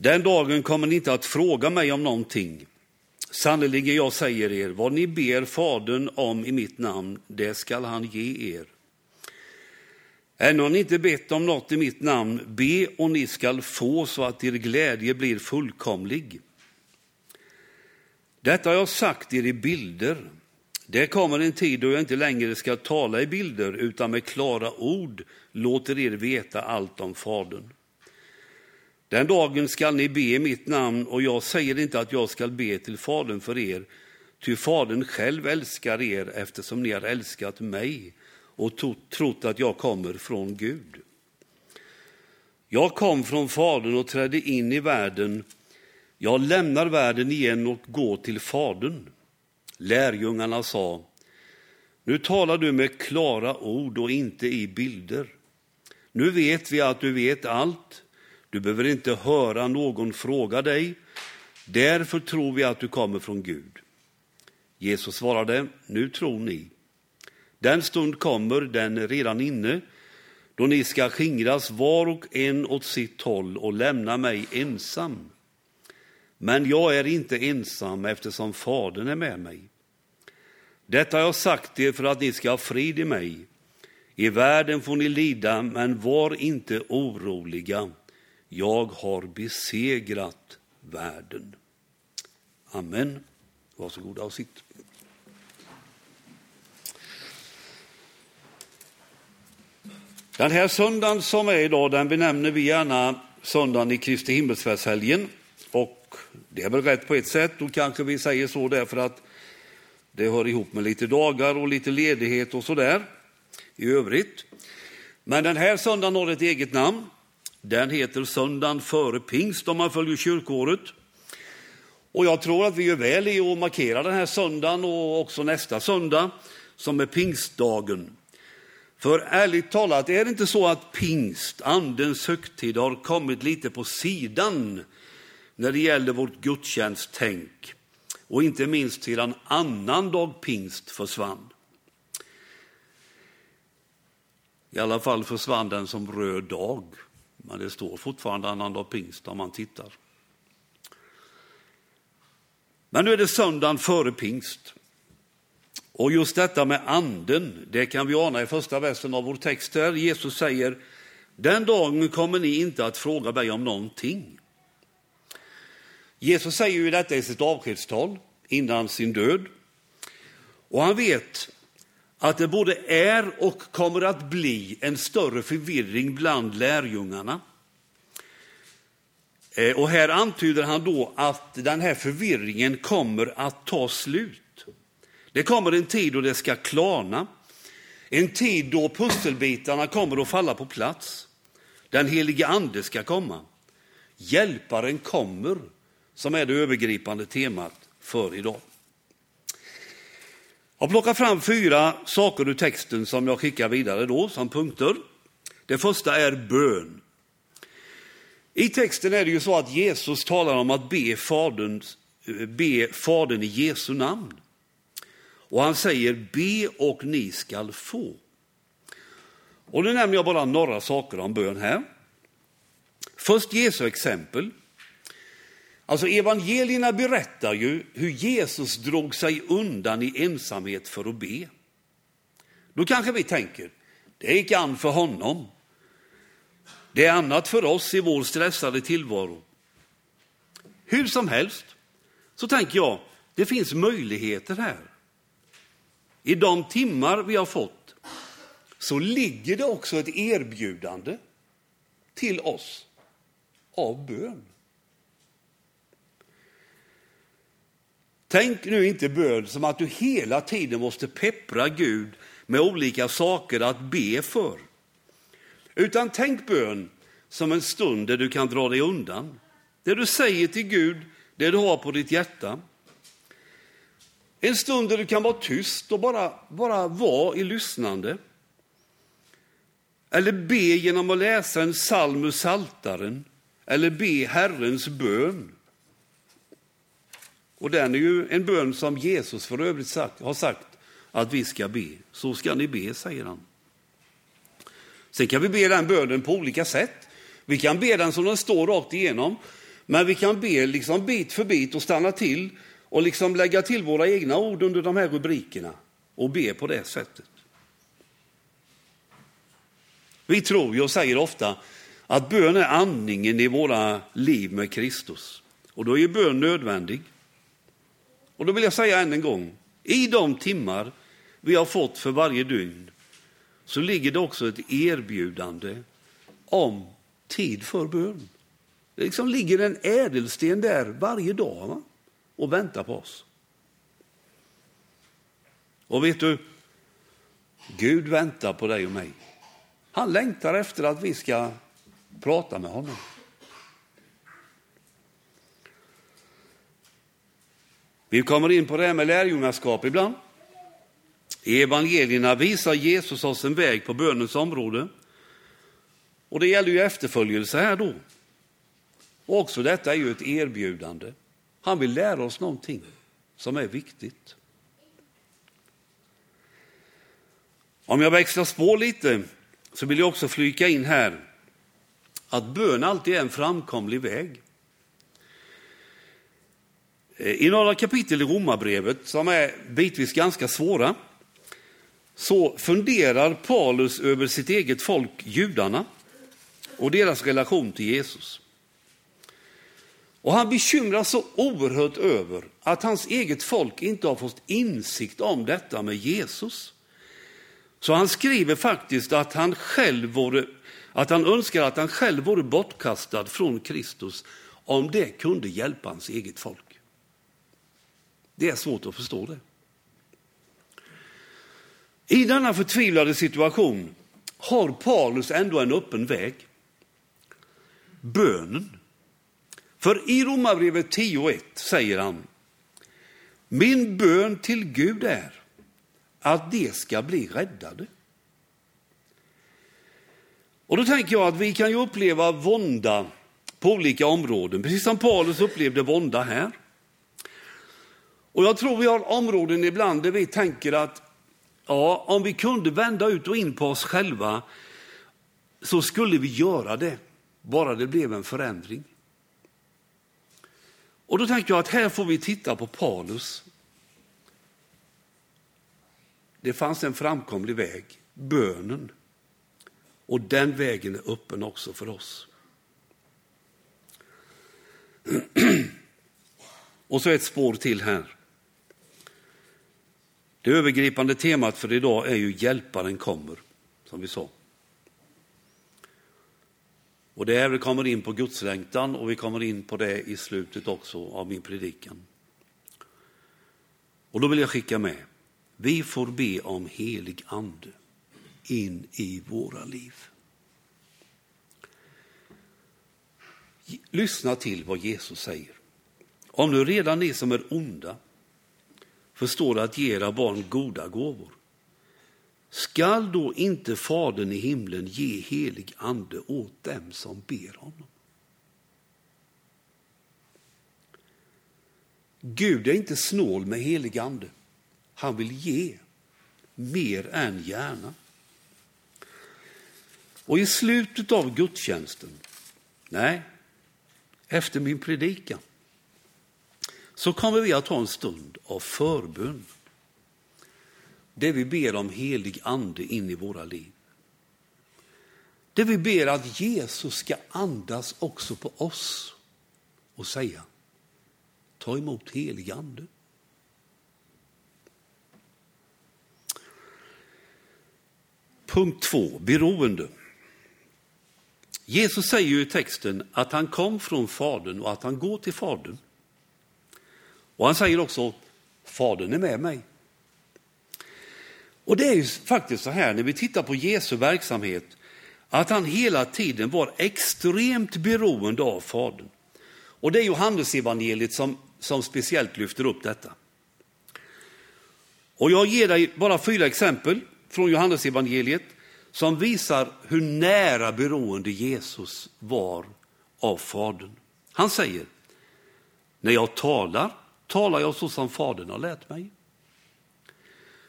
Den dagen kommer ni inte att fråga mig om någonting. Sannerligen, jag säger er, vad ni ber Fadern om i mitt namn, det skall han ge er. Ännu har ni inte bett om något i mitt namn, be och ni skall få så att er glädje blir fullkomlig. Detta har jag sagt er i bilder. Det kommer en tid då jag inte längre ska tala i bilder utan med klara ord låter er veta allt om Fadern. Den dagen skall ni be i mitt namn och jag säger inte att jag skall be till Fadern för er, ty Fadern själv älskar er eftersom ni har älskat mig och trott att jag kommer från Gud. Jag kom från Fadern och trädde in i världen. Jag lämnar världen igen och går till Fadern. Lärjungarna sa, nu talar du med klara ord och inte i bilder. Nu vet vi att du vet allt. Du behöver inte höra någon fråga dig. Därför tror vi att du kommer från Gud. Jesus svarade, nu tror ni. Den stund kommer, den är redan inne, då ni ska skingras var och en åt sitt håll och lämna mig ensam. Men jag är inte ensam eftersom Fadern är med mig. Detta har jag sagt er för att ni ska ha frid i mig. I världen får ni lida, men var inte oroliga. Jag har besegrat världen. Amen. Varsågoda och sitt. Den här söndagen som är idag, den benämner vi gärna söndagen i Kristi himmelsfärdshelgen. Och det är väl rätt på ett sätt, då kanske vi säger så därför att det hör ihop med lite dagar och lite ledighet och så där i övrigt. Men den här söndagen har ett eget namn. Den heter söndagen före pingst om man följer kyrkåret. Och jag tror att vi gör väl i att markera den här söndagen och också nästa söndag som är pingstdagen. För ärligt talat, är det inte så att pingst, andens högtid, har kommit lite på sidan när det gäller vårt gudstjänsttänk? Och inte minst sedan annandag pingst försvann. I alla fall försvann den som röd dag, men det står fortfarande annandag pingst om man tittar. Men nu är det söndagen före pingst. Och just detta med anden, det kan vi ana i första versen av vår text här. Jesus säger, den dagen kommer ni inte att fråga mig om någonting. Jesus säger ju detta i sitt avskedstal innan sin död. Och han vet att det både är och kommer att bli en större förvirring bland lärjungarna. Eh, och här antyder han då att den här förvirringen kommer att ta slut. Det kommer en tid då det ska klarna. En tid då pusselbitarna kommer att falla på plats. Den helige ande ska komma. Hjälparen kommer, som är det övergripande temat för idag. Jag plockar fram fyra saker ur texten som jag skickar vidare då som punkter. Det första är bön. I texten är det ju så att Jesus talar om att be Fadern, be Fadern i Jesu namn. Och han säger be och ni skall få. Och nu nämner jag bara några saker om bön här. Först Jesu exempel. Alltså evangelierna berättar ju hur Jesus drog sig undan i ensamhet för att be. Då kanske vi tänker, det gick an för honom. Det är annat för oss i vår stressade tillvaro. Hur som helst så tänker jag, det finns möjligheter här. I de timmar vi har fått så ligger det också ett erbjudande till oss av bön. Tänk nu inte bön som att du hela tiden måste peppra Gud med olika saker att be för. Utan tänk bön som en stund där du kan dra dig undan. Det du säger till Gud, det du har på ditt hjärta. En stund där du kan vara tyst och bara, bara vara i lyssnande. Eller be genom att läsa en psalm ur Saltaren eller be Herrens bön. Och den är ju en bön som Jesus för övrigt sagt, har sagt att vi ska be. Så ska ni be, säger han. Sen kan vi be den bönen på olika sätt. Vi kan be den som den står rakt igenom. Men vi kan be liksom bit för bit och stanna till och liksom lägga till våra egna ord under de här rubrikerna och be på det sättet. Vi tror ju och säger ofta att bön är andningen i våra liv med Kristus. Och då är bön nödvändig. Och då vill jag säga än en gång, i de timmar vi har fått för varje dygn så ligger det också ett erbjudande om tid för bön. Det liksom ligger en ädelsten där varje dag va? och väntar på oss. Och vet du, Gud väntar på dig och mig. Han längtar efter att vi ska prata med honom. Vi kommer in på det här med lärjungaskap ibland. I evangelierna visar Jesus oss en väg på bönens område. Och det gäller ju efterföljelse här då. Och också detta är ju ett erbjudande. Han vill lära oss någonting som är viktigt. Om jag växlar spår lite så vill jag också flyka in här att bön alltid är en framkomlig väg. Eh, I några kapitel i Romarbrevet, som är bitvis ganska svåra, så funderar Paulus över sitt eget folk, judarna, och deras relation till Jesus. Och han bekymras så oerhört över att hans eget folk inte har fått insikt om detta med Jesus. Så han skriver faktiskt att han själv vore, att han önskar att han själv vore bortkastad från Kristus om det kunde hjälpa hans eget folk. Det är svårt att förstå det. I denna förtvivlade situation har Paulus ändå en öppen väg. Bönen. För i Romarbrevet 10.1 säger han, min bön till Gud är att de ska bli räddade. Och då tänker jag att vi kan ju uppleva vånda på olika områden, precis som Paulus upplevde vånda här. Och jag tror vi har områden ibland där vi tänker att ja, om vi kunde vända ut och in på oss själva så skulle vi göra det, bara det blev en förändring. Och då tänker jag att här får vi titta på Paulus. Det fanns en framkomlig väg, bönen. Och den vägen är öppen också för oss. Och så ett spår till här. Det övergripande temat för idag är ju Hjälparen kommer, som vi sa. Och det här vi kommer in på gudslängtan och vi kommer in på det i slutet också av min predikan. Och då vill jag skicka med, vi får be om helig ande in i våra liv. Lyssna till vad Jesus säger. Om nu redan ni som är onda förstår att ge era barn goda gåvor, skall då inte Fadern i himlen ge helig ande åt dem som ber honom? Gud är inte snål med helig ande. Han vill ge mer än gärna. Och i slutet av gudstjänsten, nej, efter min predikan, så kommer vi att ha en stund av förbön. Det vi ber om helig ande in i våra liv. Det vi ber att Jesus ska andas också på oss och säga, ta emot helig ande. Punkt två, beroende. Jesus säger ju i texten att han kom från Fadern och att han går till Fadern. Och han säger också, Fadern är med mig. Och det är ju faktiskt så här när vi tittar på Jesu verksamhet, att han hela tiden var extremt beroende av Fadern. Och det är Johannesevangeliet som, som speciellt lyfter upp detta. Och jag ger dig bara fyra exempel från Johannesevangeliet som visar hur nära beroende Jesus var av Fadern. Han säger, när jag talar, talar jag så som Fadern har lärt mig.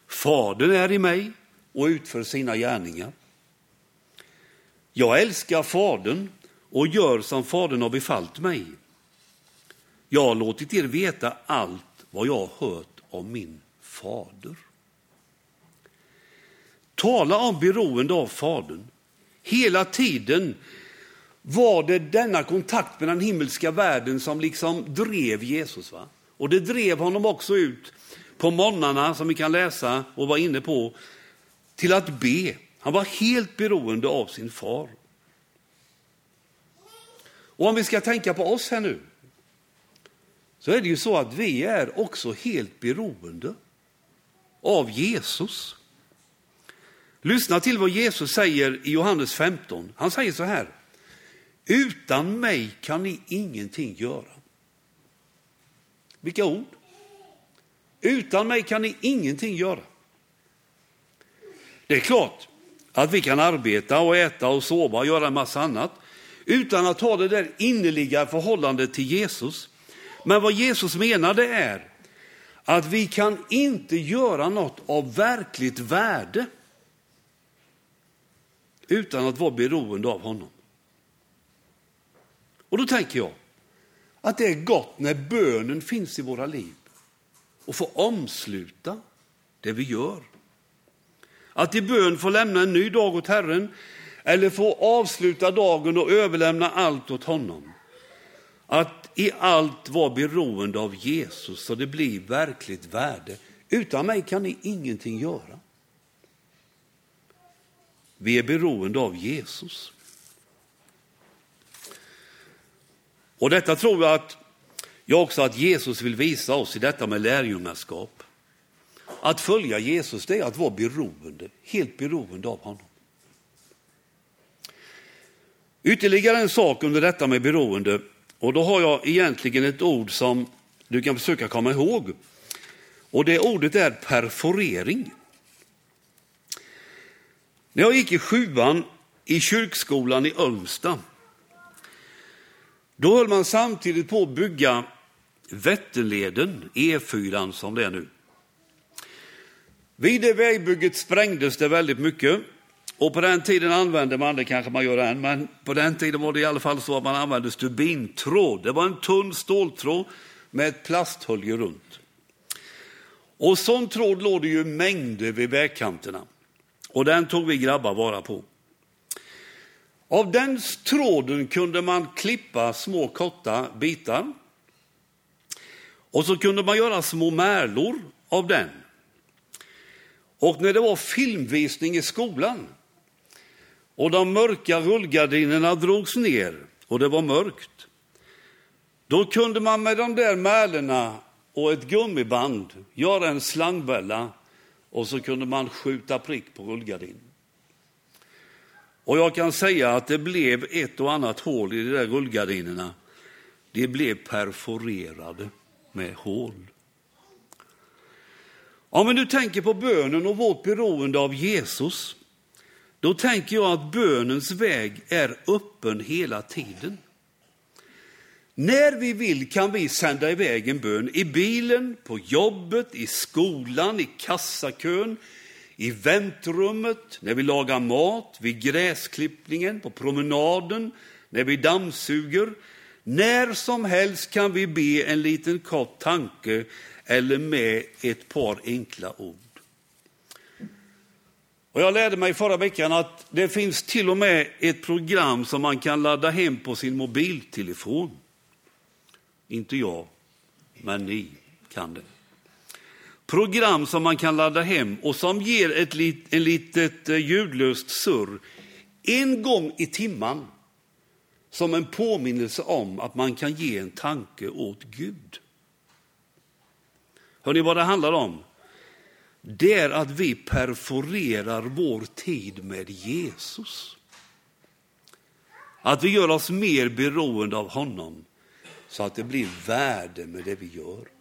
Fadern är i mig och utför sina gärningar. Jag älskar Fadern och gör som Fadern har befallt mig. Jag har låtit er veta allt vad jag har hört om min fader. Tala om beroende av Fadern. Hela tiden var det denna kontakt med den himmelska världen som liksom drev Jesus. Va? Och det drev honom också ut på morgnarna, som vi kan läsa och vara inne på, till att be. Han var helt beroende av sin far. Och om vi ska tänka på oss här nu, så är det ju så att vi är också helt beroende av Jesus. Lyssna till vad Jesus säger i Johannes 15. Han säger så här. Utan mig kan ni ingenting göra. Vilka ord? Utan mig kan ni ingenting göra. Det är klart att vi kan arbeta och äta och sova och göra en massa annat utan att ha det där innerliga förhållandet till Jesus. Men vad Jesus menade är att vi kan inte göra något av verkligt värde utan att vara beroende av honom. Och då tänker jag att det är gott när bönen finns i våra liv och får omsluta det vi gör. Att i bön få lämna en ny dag åt Herren eller få avsluta dagen och överlämna allt åt honom. Att i allt vara beroende av Jesus så det blir verkligt värde. Utan mig kan ni ingenting göra. Vi är beroende av Jesus. Och detta tror jag att jag också att Jesus vill visa oss i detta med lärjungaskap. Att följa Jesus det är att vara beroende, helt beroende av honom. Ytterligare en sak under detta med beroende, och då har jag egentligen ett ord som du kan försöka komma ihåg. Och det ordet är perforering. När jag gick i sjuan i kyrkskolan i Ölmsta, då höll man samtidigt på att bygga Vätternleden, E4 som det är nu. Vid det vägbygget sprängdes det väldigt mycket och på den tiden använde man, det kanske man gör än, men på den tiden var det i alla fall så att man använde stubintråd. Det var en tunn ståltråd med ett plasthölje runt. Och sån tråd låg det ju mängder vid vägkanterna. Och den tog vi grabbar vara på. Av den tråden kunde man klippa små korta bitar. Och så kunde man göra små märlor av den. Och när det var filmvisning i skolan och de mörka rullgardinerna drogs ner och det var mörkt, då kunde man med de där märlorna och ett gummiband göra en slangbälla och så kunde man skjuta prick på rullgardinen. Och jag kan säga att det blev ett och annat hål i de där rullgardinerna. De blev perforerade med hål. Om vi nu tänker på bönen och vårt beroende av Jesus, då tänker jag att bönens väg är öppen hela tiden. När vi vill kan vi sända iväg en bön i bilen, på jobbet, i skolan, i kassakön, i väntrummet, när vi lagar mat, vid gräsklippningen, på promenaden, när vi dammsuger. När som helst kan vi be en liten kort tanke eller med ett par enkla ord. Och jag lärde mig förra veckan att det finns till och med ett program som man kan ladda hem på sin mobiltelefon. Inte jag, men ni kan det. Program som man kan ladda hem och som ger ett lit, en litet eh, ljudlöst surr en gång i timman som en påminnelse om att man kan ge en tanke åt Gud. Hör ni vad det handlar om? Det är att vi perforerar vår tid med Jesus. Att vi gör oss mer beroende av honom så att det blir värde med det vi gör.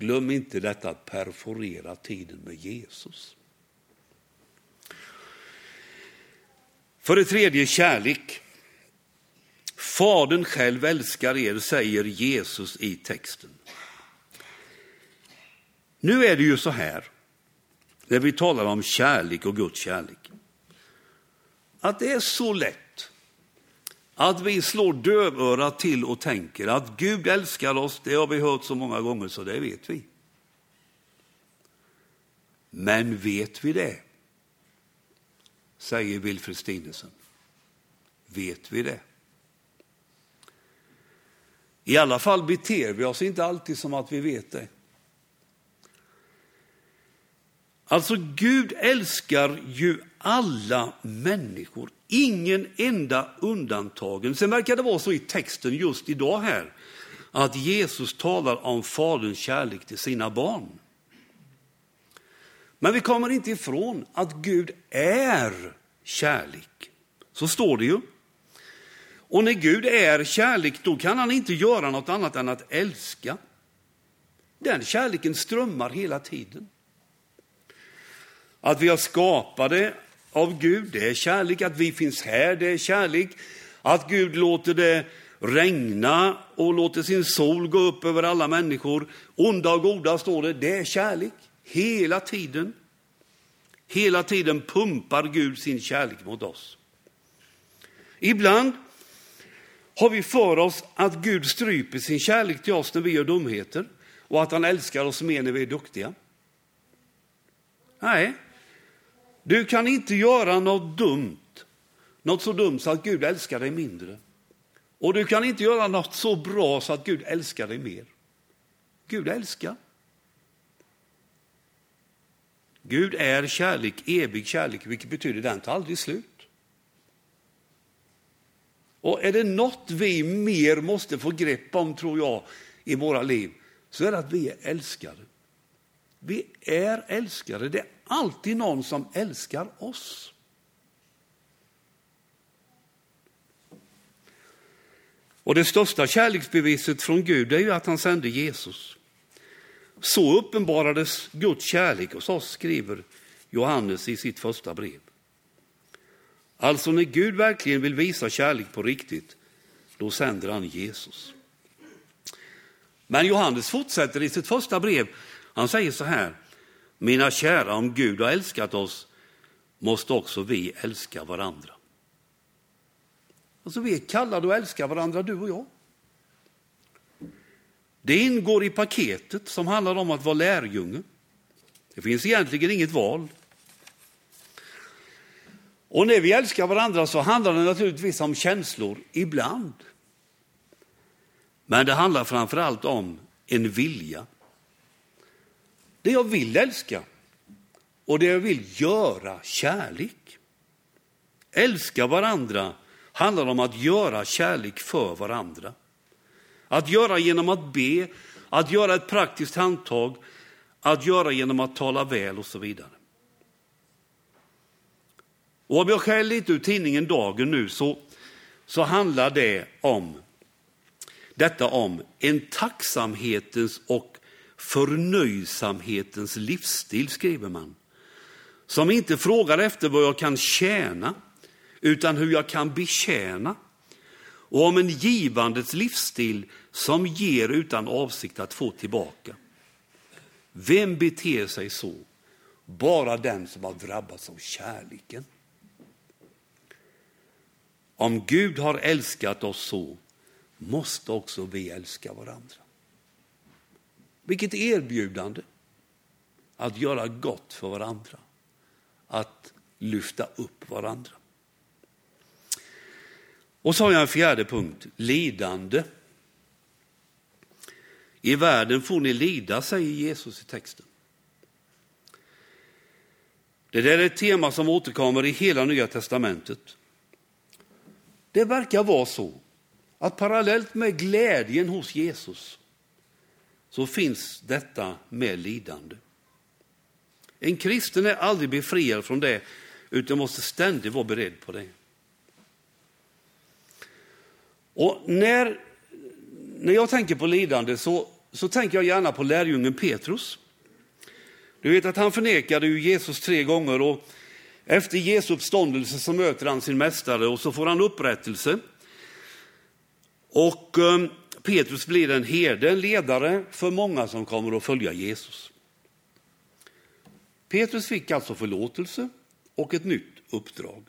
Glöm inte detta att perforera tiden med Jesus. För det tredje, kärlek. Fadern själv älskar er, säger Jesus i texten. Nu är det ju så här, när vi talar om kärlek och Guds kärlek, att det är så lätt att vi slår dövörat till och tänker att Gud älskar oss, det har vi hört så många gånger så det vet vi. Men vet vi det? Säger Wilfred Stinesen. Vet vi det? I alla fall beter vi oss inte alltid som att vi vet det. Alltså Gud älskar ju alla människor, ingen enda undantagen. Sen verkar det vara så i texten just idag här, att Jesus talar om Faderns kärlek till sina barn. Men vi kommer inte ifrån att Gud är kärlek. Så står det ju. Och när Gud är kärlek, då kan han inte göra något annat än att älska. Den kärleken strömmar hela tiden. Att vi har skapade av Gud, det är kärlek. Att vi finns här, det är kärlek. Att Gud låter det regna och låter sin sol gå upp över alla människor. Onda och goda står det, det är kärlek. Hela tiden. Hela tiden pumpar Gud sin kärlek mot oss. Ibland har vi för oss att Gud stryper sin kärlek till oss när vi gör dumheter och att han älskar oss mer när vi är duktiga. Nej, du kan inte göra något dumt, något så dumt så att Gud älskar dig mindre. Och du kan inte göra något så bra så att Gud älskar dig mer. Gud älskar. Gud är kärlek, evig kärlek, vilket betyder att den tar aldrig slut. Och är det något vi mer måste få grepp om, tror jag, i våra liv, så är det att vi är älskade. Vi är älskade. Det är alltid någon som älskar oss. Och det största kärleksbeviset från Gud är ju att han sände Jesus. Så uppenbarades Guds kärlek hos oss, skriver Johannes i sitt första brev. Alltså när Gud verkligen vill visa kärlek på riktigt, då sänder han Jesus. Men Johannes fortsätter i sitt första brev. Han säger så här, mina kära, om Gud har älskat oss måste också vi älska varandra. Alltså vi är kallade att älska varandra, du och jag. Det ingår i paketet som handlar om att vara lärjunge. Det finns egentligen inget val. Och när vi älskar varandra så handlar det naturligtvis om känslor, ibland. Men det handlar framför allt om en vilja. Det jag vill älska och det jag vill göra kärlek. Älska varandra handlar om att göra kärlek för varandra. Att göra genom att be, att göra ett praktiskt handtag, att göra genom att tala väl och så vidare. Och om jag skäller lite ur tidningen Dagen nu så, så handlar det om detta om en tacksamhetens och förnöjsamhetens livsstil, skriver man. Som inte frågar efter vad jag kan tjäna, utan hur jag kan betjäna. Och om en givandets livsstil som ger utan avsikt att få tillbaka. Vem beter sig så? Bara den som har drabbats av kärleken. Om Gud har älskat oss så måste också vi älska varandra. Vilket erbjudande att göra gott för varandra, att lyfta upp varandra. Och så har jag en fjärde punkt, lidande. I världen får ni lida, säger Jesus i texten. Det där är ett tema som återkommer i hela Nya testamentet. Det verkar vara så att parallellt med glädjen hos Jesus så finns detta med lidande. En kristen är aldrig befriad från det, utan måste ständigt vara beredd på det. Och när, när jag tänker på lidande så, så tänker jag gärna på lärjungen Petrus. Du vet att han förnekade ju Jesus tre gånger och efter Jesu uppståndelse så möter han sin mästare och så får han upprättelse. Och um, Petrus blir en herde, en ledare för många som kommer att följa Jesus. Petrus fick alltså förlåtelse och ett nytt uppdrag.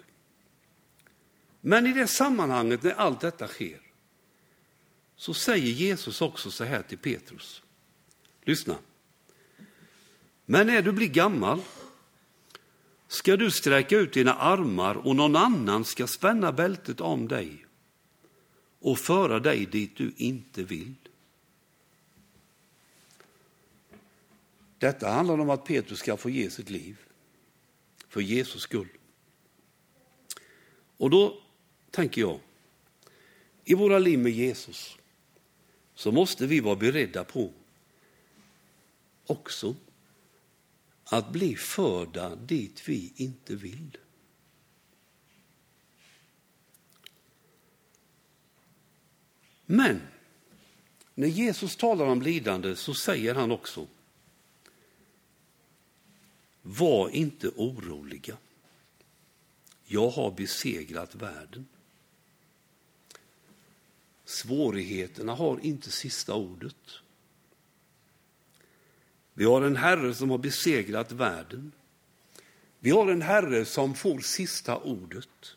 Men i det sammanhanget när allt detta sker så säger Jesus också så här till Petrus. Lyssna. Men när du blir gammal ska du sträcka ut dina armar och någon annan ska spänna bältet om dig och föra dig dit du inte vill. Detta handlar om att Petrus ska få ge sitt liv för Jesus skull. Och då tänker jag, i våra liv med Jesus så måste vi vara beredda på också att bli förda dit vi inte vill. Men när Jesus talar om lidande så säger han också Var inte oroliga. Jag har besegrat världen. Svårigheterna har inte sista ordet. Vi har en Herre som har besegrat världen. Vi har en Herre som får sista ordet.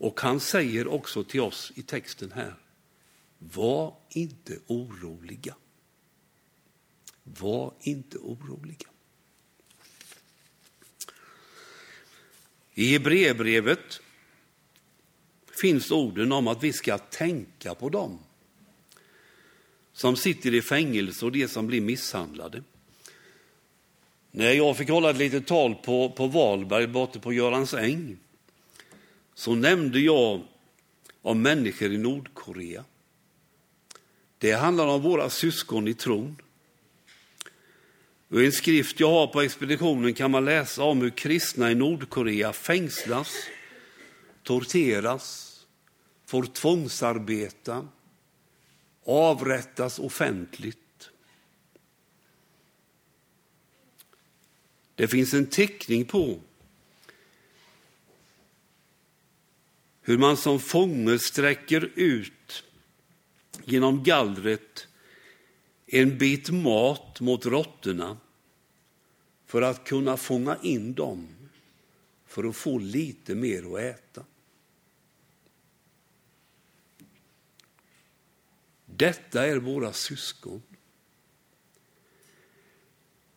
Och han säger också till oss i texten här, var inte oroliga. Var inte oroliga. I Hebreerbrevet finns orden om att vi ska tänka på dem som sitter i fängelse och de som blir misshandlade. När jag fick hålla ett litet tal på, på Valberg borta på Görans äng så nämnde jag om människor i Nordkorea. Det handlar om våra syskon i tron. I en skrift jag har på expeditionen kan man läsa om hur kristna i Nordkorea fängslas, torteras, får tvångsarbeta, avrättas offentligt. Det finns en teckning på hur man som fånge sträcker ut genom gallret en bit mat mot råttorna för att kunna fånga in dem för att få lite mer att äta. Detta är våra syskon.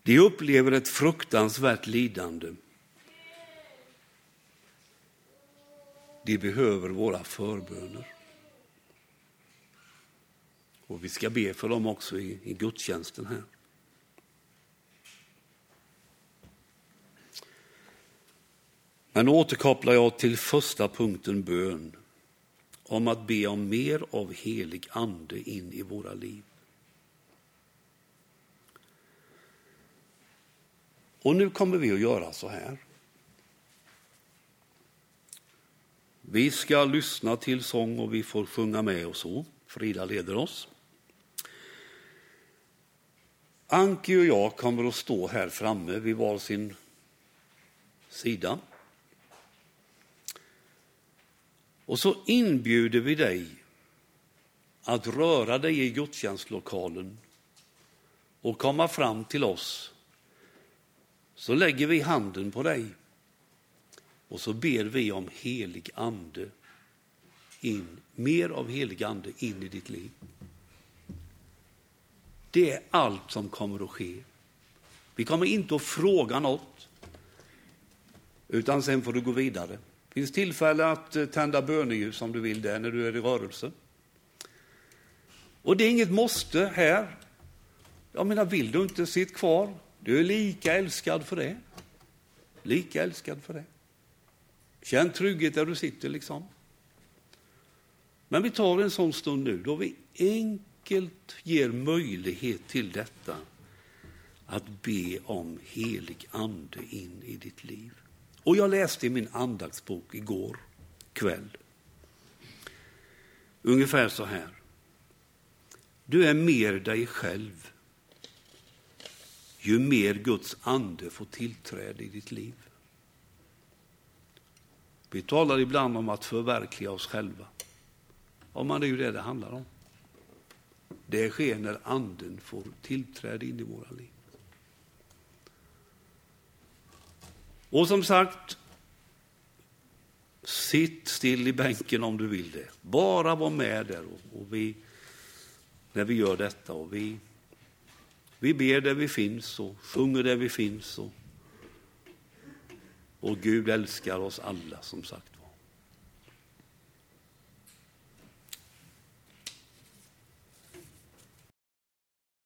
De upplever ett fruktansvärt lidande. De behöver våra förböner. Och vi ska be för dem också i, i gudstjänsten här. Men återkopplar jag till första punkten bön om att be om mer av helig ande in i våra liv. Och nu kommer vi att göra så här. Vi ska lyssna till sång och vi får sjunga med och oh, så. Frida leder oss. Anki och jag kommer att stå här framme vid var sin sida. Och så inbjuder vi dig att röra dig i gudstjänstlokalen och komma fram till oss. Så lägger vi handen på dig och så ber vi om helig ande in, mer av helig ande in i ditt liv. Det är allt som kommer att ske. Vi kommer inte att fråga något, utan sen får du gå vidare. Det finns tillfälle att eh, tända böneljus om du vill det när du är i rörelse. Och det är inget måste här. Jag menar, vill du inte, sitt kvar. Du är lika älskad för det. Lika älskad för det. Känn trygghet där du sitter liksom. Men vi tar en sån stund nu då vi enkelt ger möjlighet till detta. Att be om helig ande in i ditt liv. Och jag läste i min andaktsbok igår kväll. Ungefär så här. Du är mer dig själv ju mer Guds ande får tillträde i ditt liv. Vi talar ibland om att förverkliga oss själva. Ja, men det är ju det det handlar om. Det sker när anden får tillträde in i våra liv. Och som sagt, Sitt still i bänken om du vill det. Bara var med där och, och vi, när vi gör detta. Och vi, vi ber där vi finns och sjunger där vi finns. Och, och Gud älskar oss alla som sagt.